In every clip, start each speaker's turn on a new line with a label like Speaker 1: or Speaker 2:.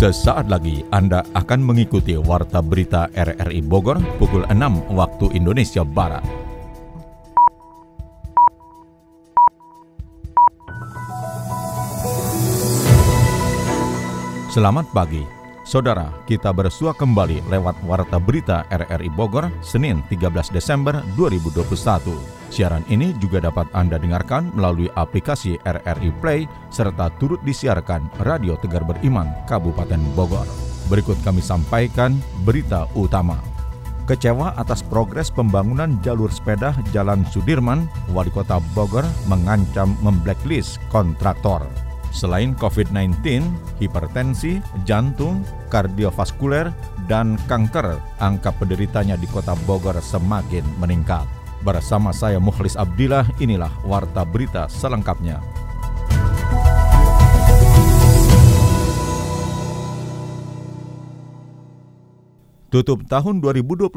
Speaker 1: Sesaat lagi Anda akan mengikuti Warta Berita RRI Bogor pukul 6 waktu Indonesia Barat. Selamat pagi, Saudara, kita bersua kembali lewat Warta Berita RRI Bogor, Senin 13 Desember 2021. Siaran ini juga dapat Anda dengarkan melalui aplikasi RRI Play, serta turut disiarkan Radio Tegar Beriman, Kabupaten Bogor. Berikut kami sampaikan berita utama. Kecewa atas progres pembangunan jalur sepeda Jalan Sudirman, Wali Kota Bogor mengancam memblacklist kontraktor. Selain COVID-19, hipertensi, jantung, kardiovaskuler, dan kanker, angka penderitanya di kota Bogor semakin meningkat. Bersama saya Mukhlis Abdillah, inilah Warta Berita selengkapnya. Tutup tahun 2021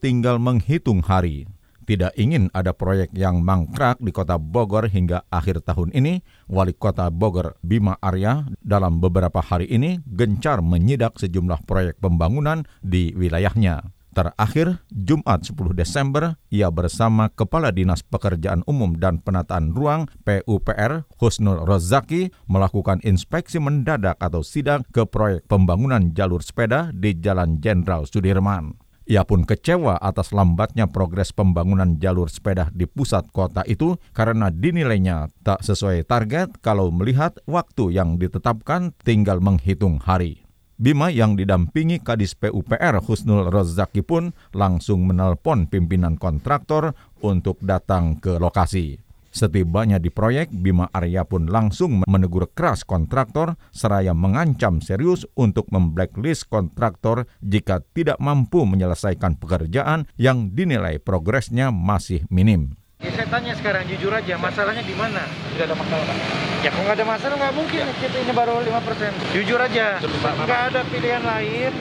Speaker 1: tinggal menghitung hari. Tidak ingin ada proyek yang mangkrak di kota Bogor hingga akhir tahun ini, Wali Kota Bogor Bima Arya dalam beberapa hari ini gencar menyidak sejumlah proyek pembangunan di wilayahnya. Terakhir, Jumat 10 Desember, ia bersama Kepala Dinas Pekerjaan Umum dan Penataan Ruang PUPR Husnul Rozaki melakukan inspeksi mendadak atau sidak ke proyek pembangunan jalur sepeda di Jalan Jenderal Sudirman. Ia pun kecewa atas lambatnya progres pembangunan jalur sepeda di pusat kota itu karena dinilainya tak sesuai target kalau melihat waktu yang ditetapkan tinggal menghitung hari. Bima yang didampingi Kadis PUPR Husnul Rozaki pun langsung menelpon pimpinan kontraktor untuk datang ke lokasi. Setibanya di proyek, Bima Arya pun langsung menegur keras kontraktor seraya mengancam serius untuk memblacklist kontraktor jika tidak mampu menyelesaikan pekerjaan yang dinilai progresnya masih minim.
Speaker 2: Ya, saya tanya sekarang jujur aja, masalahnya di mana?
Speaker 3: Tidak ada masalah, Pak.
Speaker 2: Ya kalau nggak ada masalah nggak mungkin ya. kita ini baru 5%. Jujur aja, nggak ada pilihan lain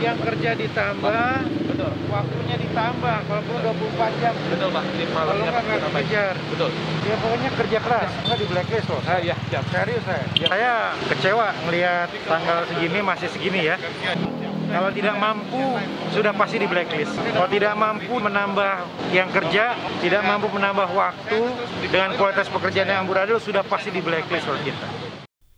Speaker 2: yang kerja ditambah, Betul. waktunya ditambah, kalau perlu 24 jam.
Speaker 3: Betul, Pak.
Speaker 2: Kalau nggak nggak kejar.
Speaker 3: Betul.
Speaker 2: Ya pokoknya kerja keras, nggak di blacklist loh.
Speaker 3: Ah, ya, siap.
Speaker 2: Serius saya. Ya. Saya kecewa ngelihat tanggal segini masih segini ya. Kalau tidak mampu, sudah pasti di blacklist. Kalau tidak mampu menambah yang kerja, tidak mampu menambah waktu dengan kualitas pekerjaan yang amburadul, sudah pasti di blacklist oleh kita.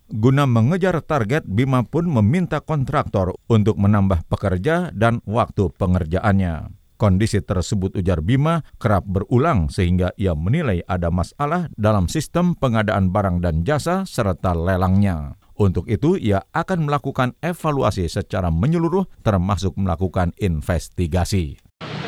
Speaker 1: Guna mengejar target, Bima pun meminta kontraktor untuk menambah pekerja dan waktu pengerjaannya. Kondisi tersebut ujar Bima kerap berulang sehingga ia menilai ada masalah dalam sistem pengadaan barang dan jasa serta lelangnya. Untuk itu, ia akan melakukan evaluasi secara menyeluruh, termasuk melakukan investigasi.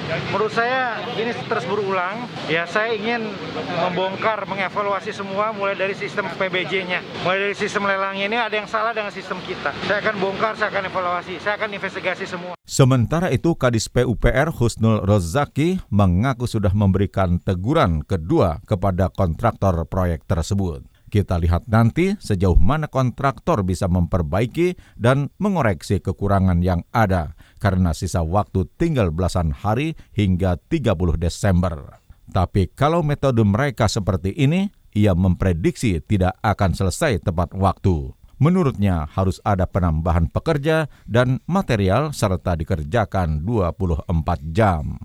Speaker 2: Menurut saya ini terus berulang. Ya saya ingin membongkar, mengevaluasi semua mulai dari sistem PBJ-nya. Mulai dari sistem lelangnya ini ada yang salah dengan sistem kita. Saya akan bongkar, saya akan evaluasi, saya akan investigasi semua.
Speaker 1: Sementara itu Kadis PUPR Husnul Rozaki mengaku sudah memberikan teguran kedua kepada kontraktor proyek tersebut. Kita lihat nanti sejauh mana kontraktor bisa memperbaiki dan mengoreksi kekurangan yang ada karena sisa waktu tinggal belasan hari hingga 30 Desember. Tapi kalau metode mereka seperti ini, ia memprediksi tidak akan selesai tepat waktu. Menurutnya harus ada penambahan pekerja dan material serta dikerjakan 24 jam.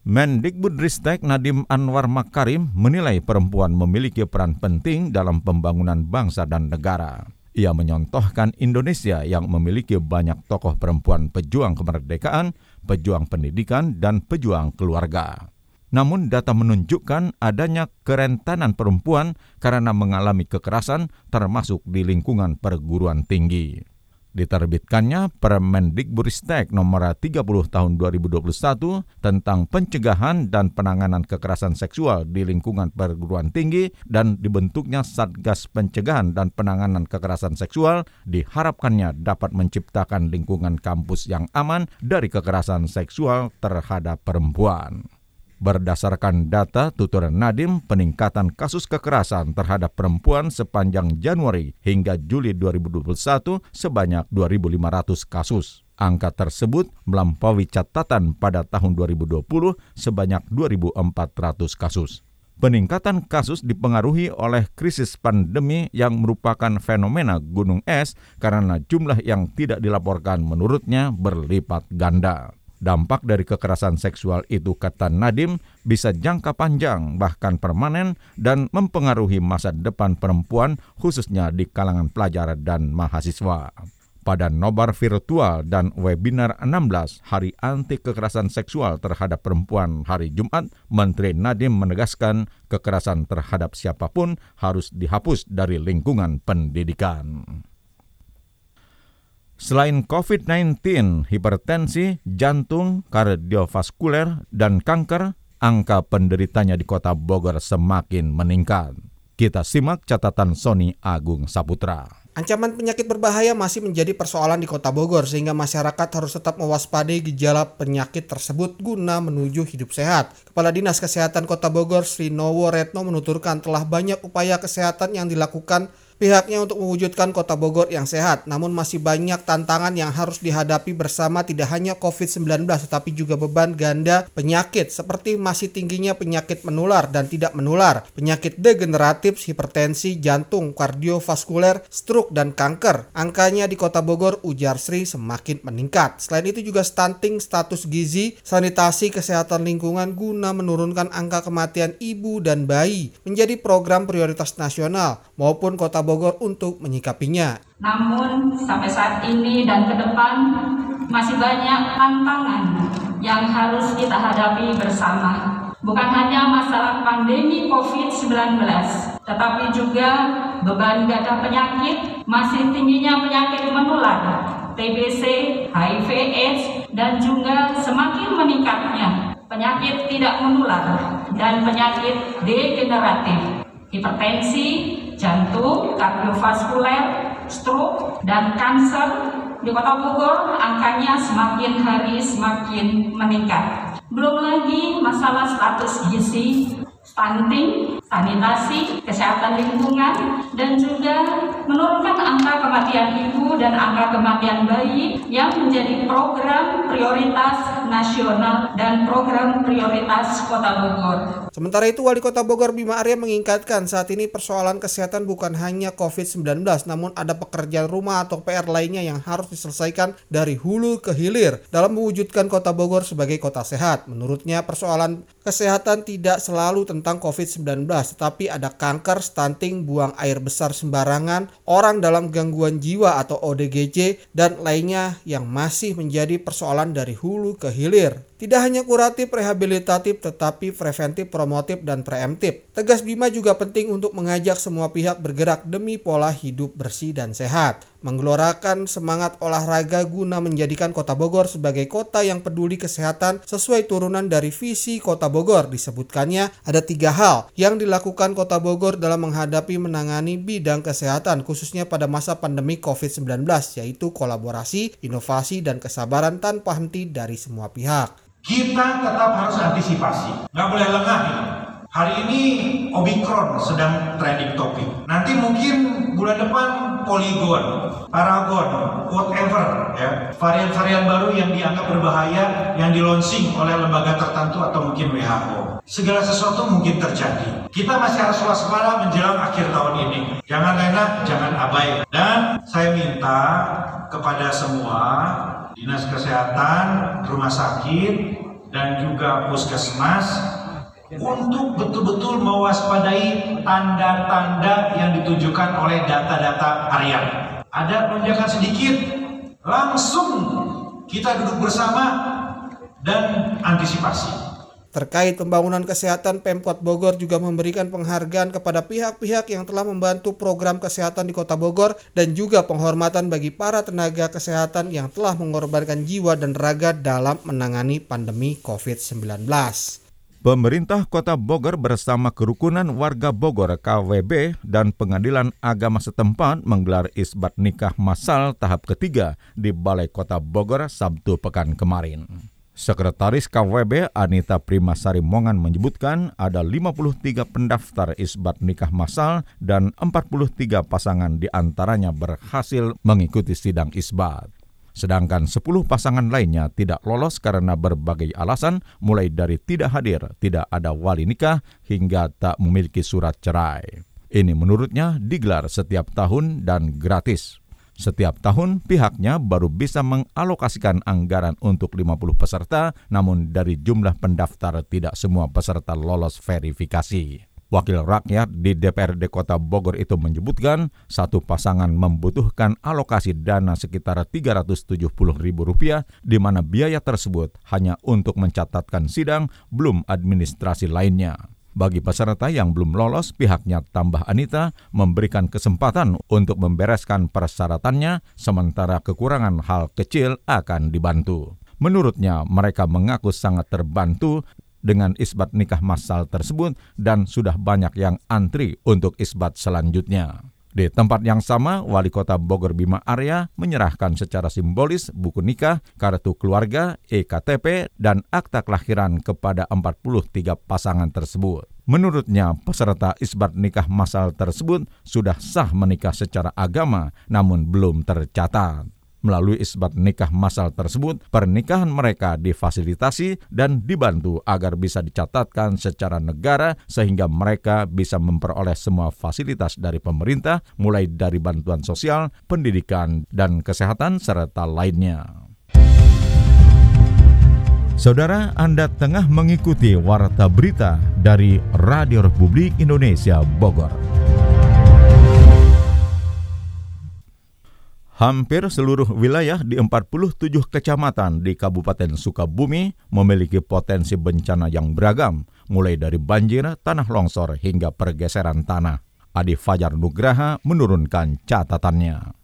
Speaker 1: Mendikbudristek Nadim Anwar Makarim menilai perempuan memiliki peran penting dalam pembangunan bangsa dan negara. Ia menyontohkan Indonesia yang memiliki banyak tokoh perempuan pejuang kemerdekaan, pejuang pendidikan, dan pejuang keluarga. Namun data menunjukkan adanya kerentanan perempuan karena mengalami kekerasan termasuk di lingkungan perguruan tinggi. Diterbitkannya Permendikbudristek nomor 30 tahun 2021 tentang pencegahan dan penanganan kekerasan seksual di lingkungan perguruan tinggi dan dibentuknya Satgas Pencegahan dan Penanganan Kekerasan Seksual diharapkannya dapat menciptakan lingkungan kampus yang aman dari kekerasan seksual terhadap perempuan. Berdasarkan data tutur Nadim, peningkatan kasus kekerasan terhadap perempuan sepanjang Januari hingga Juli 2021 sebanyak 2.500 kasus. Angka tersebut melampaui catatan pada tahun 2020 sebanyak 2.400 kasus. Peningkatan kasus dipengaruhi oleh krisis pandemi yang merupakan fenomena gunung es karena jumlah yang tidak dilaporkan menurutnya berlipat ganda. Dampak dari kekerasan seksual itu, kata Nadim, bisa jangka panjang, bahkan permanen, dan mempengaruhi masa depan perempuan, khususnya di kalangan pelajar dan mahasiswa pada nobar virtual dan webinar 16 Hari Anti Kekerasan Seksual terhadap Perempuan hari Jumat, Menteri Nadiem menegaskan kekerasan terhadap siapa pun harus dihapus dari lingkungan pendidikan. Selain COVID-19, hipertensi, jantung, kardiovaskuler, dan kanker, angka penderitanya di kota Bogor semakin meningkat. Kita simak catatan Sony Agung Saputra.
Speaker 3: Ancaman penyakit berbahaya masih menjadi persoalan di Kota Bogor sehingga masyarakat harus tetap mewaspadai gejala penyakit tersebut guna menuju hidup sehat. Kepala Dinas Kesehatan Kota Bogor Sri Nowo Retno menuturkan telah banyak upaya kesehatan yang dilakukan pihaknya untuk mewujudkan kota Bogor yang sehat. Namun masih banyak tantangan yang harus dihadapi bersama tidak hanya COVID-19 tetapi juga beban ganda penyakit seperti masih tingginya penyakit menular dan tidak menular, penyakit degeneratif, hipertensi, jantung, kardiovaskuler, stroke, dan kanker. Angkanya di kota Bogor ujar Sri semakin meningkat. Selain itu juga stunting, status gizi, sanitasi, kesehatan lingkungan guna menurunkan angka kematian ibu dan bayi menjadi program prioritas nasional maupun kota Bogor Bogor untuk menyikapinya.
Speaker 4: Namun sampai saat ini dan ke depan masih banyak tantangan yang harus kita hadapi bersama. Bukan hanya masalah pandemi COVID-19, tetapi juga beban gada penyakit, masih tingginya penyakit menular, TBC, HIV AIDS, dan juga semakin meningkatnya penyakit tidak menular dan penyakit degeneratif, hipertensi, jantung, kardiovaskuler, stroke, dan kanker di Kota Bogor angkanya semakin hari semakin meningkat. Belum lagi masalah status gizi, stunting, sanitasi, kesehatan lingkungan, dan juga menurunkan angka kematian ibu dan angka kematian bayi yang menjadi program prioritas nasional dan program prioritas Kota Bogor.
Speaker 3: Sementara itu, Wali Kota Bogor Bima Arya mengingatkan saat ini persoalan kesehatan bukan hanya COVID-19, namun ada pekerjaan rumah atau PR lainnya yang harus diselesaikan dari hulu ke hilir dalam mewujudkan Kota Bogor sebagai kota sehat. Menurutnya, persoalan kesehatan tidak selalu tentang COVID-19, tetapi ada kanker, stunting, buang air besar sembarangan, orang dalam gangguan jiwa atau ODGJ, dan lainnya yang masih menjadi persoalan dari hulu ke hilir. Tidak hanya kuratif, rehabilitatif, tetapi preventif, promotif, dan preemptif. Tegas Bima juga penting untuk mengajak semua pihak bergerak demi pola hidup bersih dan sehat. Menggelorakan semangat olahraga guna menjadikan kota Bogor sebagai kota yang peduli kesehatan sesuai turunan dari visi kota Bogor. Disebutkannya ada tiga hal yang dilakukan kota Bogor dalam menghadapi menangani bidang kesehatan khususnya pada masa pandemi COVID-19 yaitu kolaborasi, inovasi, dan kesabaran tanpa henti dari semua pihak.
Speaker 5: Kita tetap harus antisipasi, nggak boleh lengah ini. Hari ini Omicron sedang trending topik. Nanti mungkin bulan depan Polygon, Paragon, whatever ya, varian-varian baru yang dianggap berbahaya yang dilonsing oleh lembaga tertentu atau mungkin WHO. Segala sesuatu mungkin terjadi. Kita masih harus waspada menjelang akhir tahun ini. Jangan lena, jangan abai. Dan saya minta kepada semua dinas kesehatan, rumah sakit, dan juga puskesmas untuk betul-betul mewaspadai tanda-tanda yang ditunjukkan oleh data-data harian. Ada lonjakan sedikit, langsung kita duduk bersama dan antisipasi.
Speaker 3: Terkait pembangunan kesehatan, Pemkot Bogor juga memberikan penghargaan kepada pihak-pihak yang telah membantu program kesehatan di Kota Bogor dan juga penghormatan bagi para tenaga kesehatan yang telah mengorbankan jiwa dan raga dalam menangani pandemi COVID-19.
Speaker 1: Pemerintah Kota Bogor bersama Kerukunan Warga Bogor KWB dan Pengadilan Agama setempat menggelar isbat nikah massal tahap ketiga di Balai Kota Bogor Sabtu pekan kemarin. Sekretaris KWB Anita Primasari Mongan menyebutkan ada 53 pendaftar isbat nikah massal dan 43 pasangan di antaranya berhasil mengikuti sidang isbat. Sedangkan 10 pasangan lainnya tidak lolos karena berbagai alasan mulai dari tidak hadir, tidak ada wali nikah, hingga tak memiliki surat cerai. Ini menurutnya digelar setiap tahun dan gratis. Setiap tahun pihaknya baru bisa mengalokasikan anggaran untuk 50 peserta, namun dari jumlah pendaftar tidak semua peserta lolos verifikasi. Wakil rakyat di DPRD Kota Bogor itu menyebutkan satu pasangan membutuhkan alokasi dana sekitar Rp370.000 di mana biaya tersebut hanya untuk mencatatkan sidang belum administrasi lainnya. Bagi peserta yang belum lolos, pihaknya tambah Anita memberikan kesempatan untuk membereskan persyaratannya, sementara kekurangan hal kecil akan dibantu. Menurutnya, mereka mengaku sangat terbantu dengan isbat nikah massal tersebut dan sudah banyak yang antri untuk isbat selanjutnya. Di tempat yang sama, Wali Kota Bogor Bima Arya menyerahkan secara simbolis buku nikah, kartu keluarga, EKTP, dan akta kelahiran kepada 43 pasangan tersebut. Menurutnya, peserta isbat nikah masal tersebut sudah sah menikah secara agama, namun belum tercatat. Melalui isbat nikah masal tersebut, pernikahan mereka difasilitasi dan dibantu agar bisa dicatatkan secara negara sehingga mereka bisa memperoleh semua fasilitas dari pemerintah mulai dari bantuan sosial, pendidikan, dan kesehatan serta lainnya. Saudara, Anda tengah mengikuti Warta Berita dari Radio Republik Indonesia Bogor. Hampir seluruh wilayah di 47 kecamatan di Kabupaten Sukabumi memiliki potensi bencana yang beragam, mulai dari banjir, tanah longsor, hingga pergeseran tanah. Adi Fajar Nugraha menurunkan catatannya.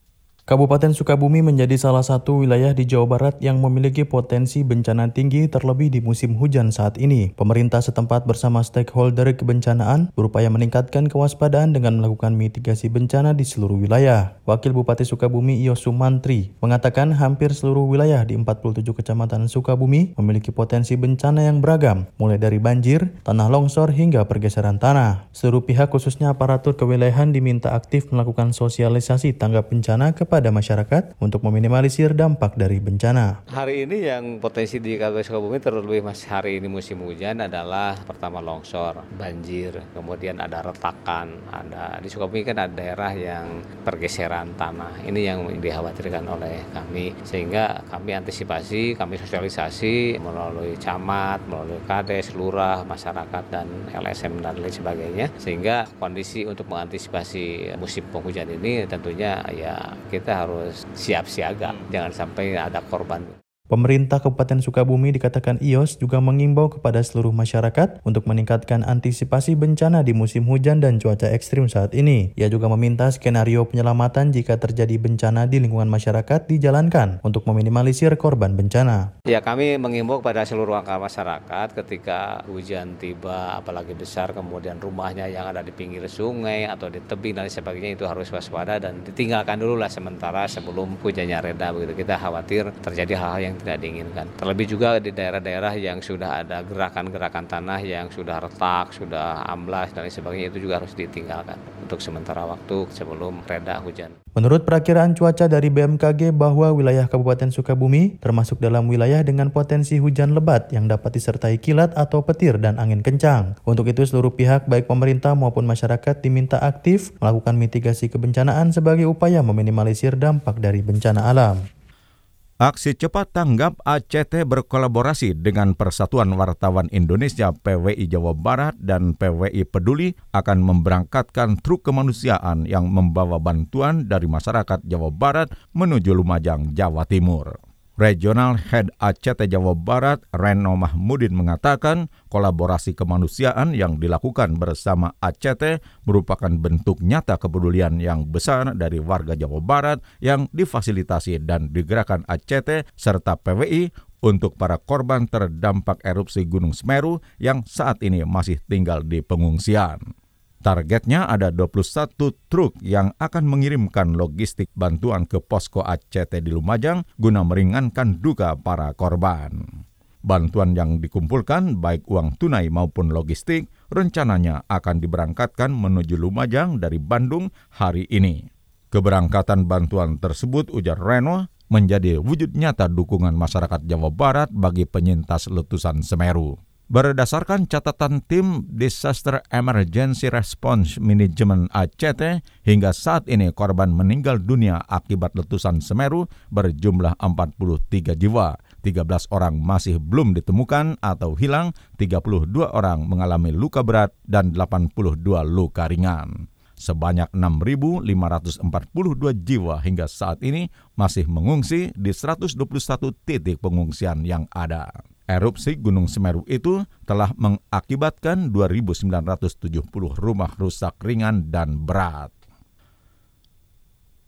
Speaker 6: Kabupaten Sukabumi menjadi salah satu wilayah di Jawa Barat yang memiliki potensi bencana tinggi terlebih di musim hujan saat ini. Pemerintah setempat bersama stakeholder kebencanaan berupaya meningkatkan kewaspadaan dengan melakukan mitigasi bencana di seluruh wilayah. Wakil Bupati Sukabumi Iyo Sumantri mengatakan hampir seluruh wilayah di 47 kecamatan Sukabumi memiliki potensi bencana yang beragam, mulai dari banjir, tanah longsor hingga pergeseran tanah. Seluruh pihak khususnya aparatur kewilayahan diminta aktif melakukan sosialisasi tanggap bencana kepada kepada masyarakat untuk meminimalisir dampak dari bencana.
Speaker 7: Hari ini yang potensi di Kabupaten Sukabumi terlebih masih hari ini musim hujan adalah pertama longsor, banjir, kemudian ada retakan, ada di Sukabumi kan ada daerah yang pergeseran tanah. Ini yang dikhawatirkan oleh kami sehingga kami antisipasi, kami sosialisasi melalui camat, melalui kades, lurah, masyarakat dan LSM dan lain sebagainya sehingga kondisi untuk mengantisipasi musim penghujan ini tentunya ya kita kita harus siap siaga, hmm. jangan sampai ada korban.
Speaker 6: Pemerintah Kabupaten Sukabumi dikatakan IOS juga mengimbau kepada seluruh masyarakat untuk meningkatkan antisipasi bencana di musim hujan dan cuaca ekstrim saat ini. Ia juga meminta skenario penyelamatan jika terjadi bencana di lingkungan masyarakat dijalankan untuk meminimalisir korban bencana.
Speaker 7: Ya kami mengimbau kepada seluruh masyarakat ketika hujan tiba apalagi besar kemudian rumahnya yang ada di pinggir sungai atau di tebing dan sebagainya itu harus waspada dan ditinggalkan dulu lah sementara sebelum hujannya reda begitu. Kita khawatir terjadi hal-hal yang tidak diinginkan. Terlebih juga di daerah-daerah yang sudah ada gerakan-gerakan tanah yang sudah retak, sudah amblas dan sebagainya itu juga harus ditinggalkan untuk sementara waktu sebelum reda hujan.
Speaker 6: Menurut perakiraan cuaca dari BMKG bahwa wilayah Kabupaten Sukabumi termasuk dalam wilayah dengan potensi hujan lebat yang dapat disertai kilat atau petir dan angin kencang. Untuk itu seluruh pihak baik pemerintah maupun masyarakat diminta aktif melakukan mitigasi kebencanaan sebagai upaya meminimalisir dampak dari bencana alam.
Speaker 1: Aksi cepat tanggap ACT berkolaborasi dengan Persatuan Wartawan Indonesia PWI Jawa Barat dan PWI Peduli akan memberangkatkan truk kemanusiaan yang membawa bantuan dari masyarakat Jawa Barat menuju Lumajang, Jawa Timur. Regional Head ACT Jawa Barat Reno Mahmudin mengatakan kolaborasi kemanusiaan yang dilakukan bersama ACT merupakan bentuk nyata kepedulian yang besar dari warga Jawa Barat yang difasilitasi dan digerakkan ACT serta PWI untuk para korban terdampak erupsi Gunung Semeru yang saat ini masih tinggal di pengungsian. Targetnya ada 21 truk yang akan mengirimkan logistik bantuan ke posko ACT di Lumajang guna meringankan duka para korban. Bantuan yang dikumpulkan, baik uang tunai maupun logistik, rencananya akan diberangkatkan menuju Lumajang dari Bandung hari ini. Keberangkatan bantuan tersebut, ujar Reno, menjadi wujud nyata dukungan masyarakat Jawa Barat bagi penyintas letusan Semeru. Berdasarkan catatan tim Disaster Emergency Response Management ACT, hingga saat ini korban meninggal dunia akibat letusan Semeru berjumlah 43 jiwa. 13 orang masih belum ditemukan atau hilang, 32 orang mengalami luka berat dan 82 luka ringan. Sebanyak 6.542 jiwa hingga saat ini masih mengungsi di 121 titik pengungsian yang ada. Erupsi Gunung Semeru itu telah mengakibatkan 2.970 rumah rusak ringan dan berat.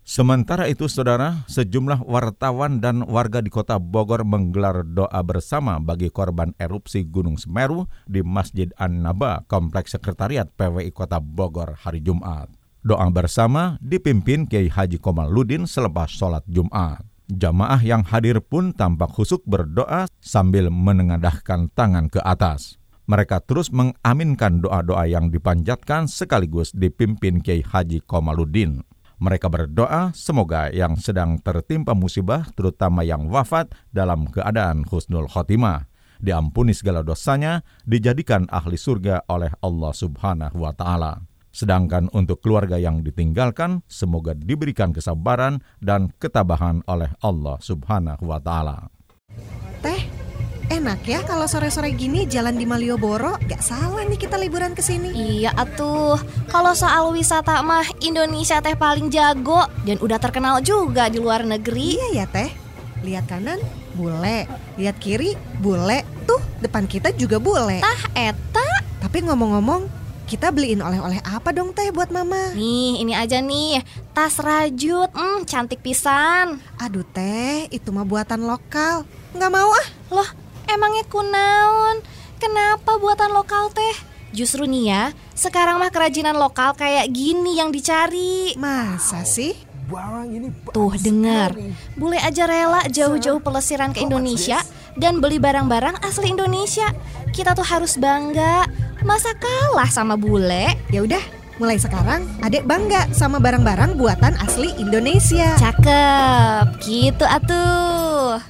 Speaker 1: Sementara itu, saudara, sejumlah wartawan dan warga di kota Bogor menggelar doa bersama bagi korban erupsi Gunung Semeru di Masjid An-Naba, Kompleks Sekretariat PWI Kota Bogor hari Jumat. Doa bersama dipimpin Kiai Haji Komaludin selepas sholat Jumat. Jamaah yang hadir pun tampak husuk berdoa sambil menengadahkan tangan ke atas. Mereka terus mengaminkan doa-doa yang dipanjatkan sekaligus dipimpin Kiai Haji Komaludin. Mereka berdoa semoga yang sedang tertimpa musibah, terutama yang wafat dalam keadaan husnul khotimah, diampuni segala dosanya, dijadikan ahli surga oleh Allah Subhanahu wa Ta'ala. Sedangkan untuk keluarga yang ditinggalkan, semoga diberikan kesabaran dan ketabahan oleh Allah Subhanahu wa Ta'ala.
Speaker 8: Teh, enak ya kalau sore-sore gini jalan di Malioboro. Gak salah nih kita liburan ke sini.
Speaker 9: Iya atuh, kalau soal wisata mah Indonesia teh paling jago dan udah terkenal juga di luar negeri.
Speaker 8: Iya ya teh. Lihat kanan, bule. Lihat kiri, bule. Tuh, depan kita juga bule.
Speaker 9: Tah eta.
Speaker 8: Tapi ngomong-ngomong, kita beliin oleh-oleh apa dong teh buat mama?
Speaker 9: Nih, ini aja nih, tas rajut, hmm, cantik pisan.
Speaker 8: Aduh teh, itu mah buatan lokal. Nggak mau ah.
Speaker 9: Loh, emangnya kunaon? Kenapa buatan lokal teh? Justru nih ya, sekarang mah kerajinan lokal kayak gini yang dicari.
Speaker 8: Masa sih?
Speaker 9: Tuh dengar, bule aja rela jauh-jauh pelesiran ke Indonesia dan beli barang-barang asli Indonesia. Kita tuh harus bangga Masa kalah sama bule?
Speaker 8: Ya udah, mulai sekarang adek bangga sama barang-barang buatan asli Indonesia.
Speaker 9: Cakep, gitu atuh.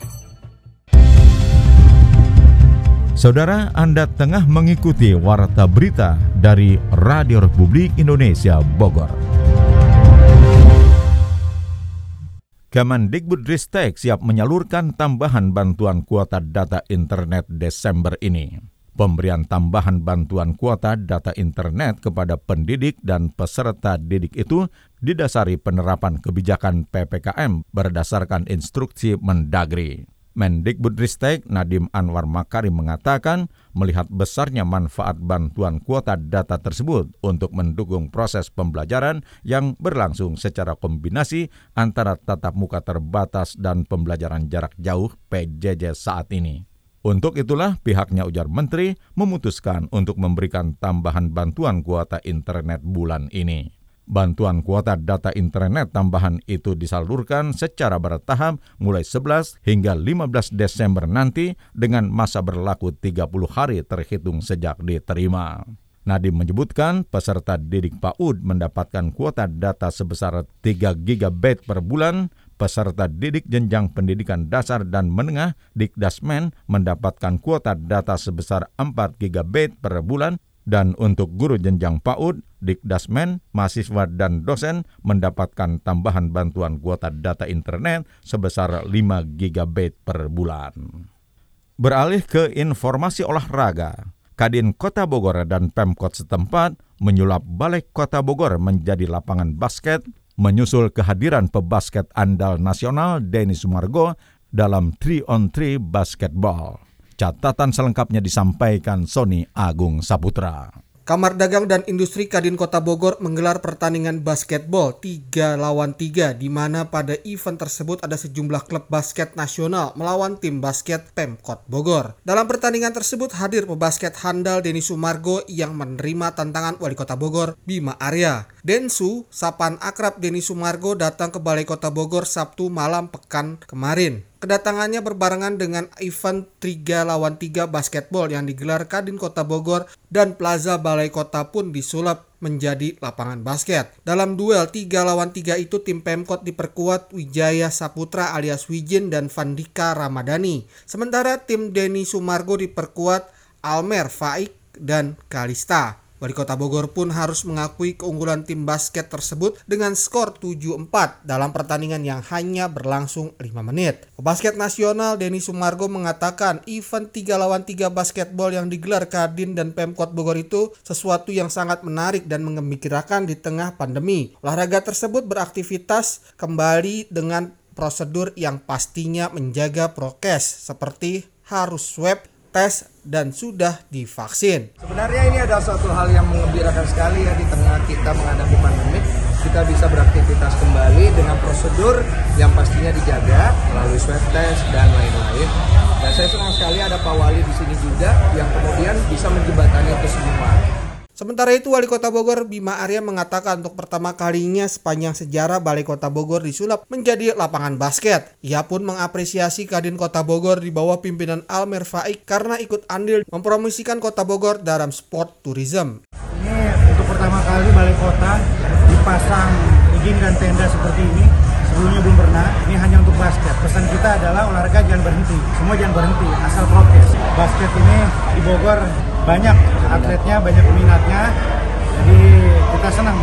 Speaker 1: Saudara, Anda tengah mengikuti warta berita dari Radio Republik Indonesia Bogor. Kemendikbudristek siap menyalurkan tambahan bantuan kuota data internet Desember ini. Pemberian tambahan bantuan kuota data internet kepada pendidik dan peserta didik itu didasari penerapan kebijakan PPKM berdasarkan instruksi Mendagri. Mendikbudristek Nadim Anwar Makari mengatakan melihat besarnya manfaat bantuan kuota data tersebut untuk mendukung proses pembelajaran yang berlangsung secara kombinasi antara tatap muka terbatas dan pembelajaran jarak jauh PJJ saat ini. Untuk itulah pihaknya ujar Menteri memutuskan untuk memberikan tambahan bantuan kuota internet bulan ini. Bantuan kuota data internet tambahan itu disalurkan secara bertahap mulai 11 hingga 15 Desember nanti dengan masa berlaku 30 hari terhitung sejak diterima. Nadiem menyebutkan peserta didik PAUD mendapatkan kuota data sebesar 3 GB per bulan peserta didik jenjang pendidikan dasar dan menengah Dikdasmen mendapatkan kuota data sebesar 4 GB per bulan. Dan untuk guru jenjang PAUD, Dikdasmen, mahasiswa dan dosen mendapatkan tambahan bantuan kuota data internet sebesar 5 GB per bulan. Beralih ke informasi olahraga, Kadin Kota Bogor dan Pemkot setempat menyulap Balai Kota Bogor menjadi lapangan basket menyusul kehadiran pebasket andal nasional Denny Sumargo dalam 3 on 3 basketball. Catatan selengkapnya disampaikan Sony Agung Saputra.
Speaker 3: Kamar Dagang dan Industri Kadin Kota Bogor menggelar pertandingan basketball 3 lawan 3 di mana pada event tersebut ada sejumlah klub basket nasional melawan tim basket Pemkot Bogor. Dalam pertandingan tersebut hadir pebasket handal Denny Sumargo yang menerima tantangan Wali Kota Bogor Bima Arya. Densu, sapan akrab Denny Sumargo datang ke Balai Kota Bogor Sabtu malam pekan kemarin. Kedatangannya berbarengan dengan event 3 lawan 3 basketball yang digelar Kadin Kota Bogor dan Plaza Balai Kota pun disulap menjadi lapangan basket. Dalam duel 3 lawan 3 itu tim Pemkot diperkuat Wijaya Saputra alias Wijin dan Vandika Ramadhani. Sementara tim Denny Sumargo diperkuat Almer Faik dan Kalista. Wali Kota Bogor pun harus mengakui keunggulan tim basket tersebut dengan skor 7-4 dalam pertandingan yang hanya berlangsung 5 menit. Basket nasional Denny Sumargo mengatakan event 3 lawan 3 basketball yang digelar Kadin dan Pemkot Bogor itu sesuatu yang sangat menarik dan mengembirakan di tengah pandemi. Olahraga tersebut beraktivitas kembali dengan prosedur yang pastinya menjaga prokes seperti harus swab tes dan sudah divaksin.
Speaker 10: Sebenarnya ini adalah suatu hal yang mengembirakan sekali ya di tengah kita menghadapi pandemi. Kita bisa beraktivitas kembali dengan prosedur yang pastinya dijaga melalui swab test dan lain-lain. Dan saya senang sekali ada Pak Wali di sini juga yang kemudian bisa menjembatani itu semua.
Speaker 3: Sementara itu, Wali Kota Bogor Bima Arya mengatakan untuk pertama kalinya sepanjang sejarah Balai Kota Bogor disulap menjadi lapangan basket. Ia pun mengapresiasi Kadin Kota Bogor di bawah pimpinan Almer Faik karena ikut andil mempromosikan Kota Bogor dalam sport tourism.
Speaker 11: Ini untuk pertama kali Balai Kota dipasang izin dan tenda seperti ini sebelumnya belum pernah. Ini hanya untuk basket. Pesan kita adalah olahraga jangan berhenti. Semua jangan berhenti, asal prokes. Basket ini di Bogor banyak atletnya, banyak peminatnya. Jadi kita senang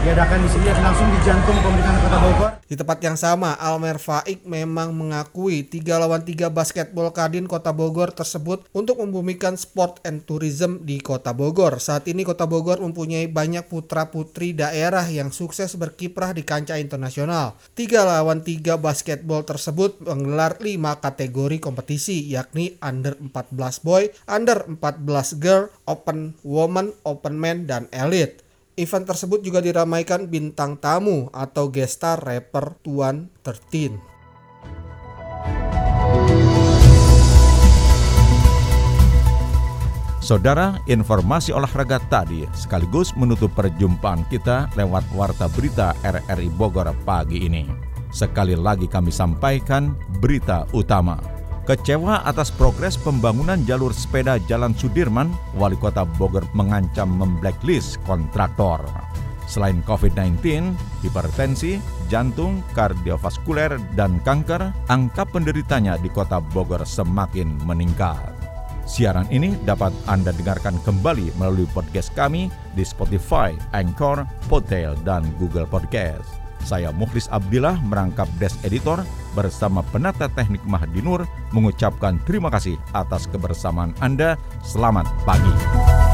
Speaker 11: diadakan di sini langsung di jantung pemerintahan Kota Bogor.
Speaker 3: Di tempat yang sama, Almer Faik memang mengakui 3 lawan 3 basketball Kadin Kota Bogor tersebut untuk membumikan sport and tourism di Kota Bogor. Saat ini Kota Bogor mempunyai banyak putra-putri daerah yang sukses berkiprah di kancah internasional. 3 lawan 3 basketball tersebut menggelar 5 kategori kompetisi yakni under 14 boy, under 14 girl, open woman, open man, dan elite. Event tersebut juga diramaikan bintang tamu atau gestar rapper Tuan Tertin.
Speaker 1: Saudara, informasi olahraga tadi sekaligus menutup perjumpaan kita lewat Warta Berita RRI Bogor pagi ini. Sekali lagi kami sampaikan berita utama. Kecewa atas progres pembangunan jalur sepeda Jalan Sudirman, Wali Kota Bogor mengancam memblacklist kontraktor. Selain COVID-19, hipertensi, jantung, kardiovaskuler, dan kanker, angka penderitanya di kota Bogor semakin meningkat. Siaran ini dapat Anda dengarkan kembali melalui podcast kami di Spotify, Anchor, Podtail, dan Google Podcast. Saya Mukhlis Abdillah merangkap Desk Editor bersama penata teknik Mahdi Nur mengucapkan terima kasih atas kebersamaan Anda. Selamat pagi.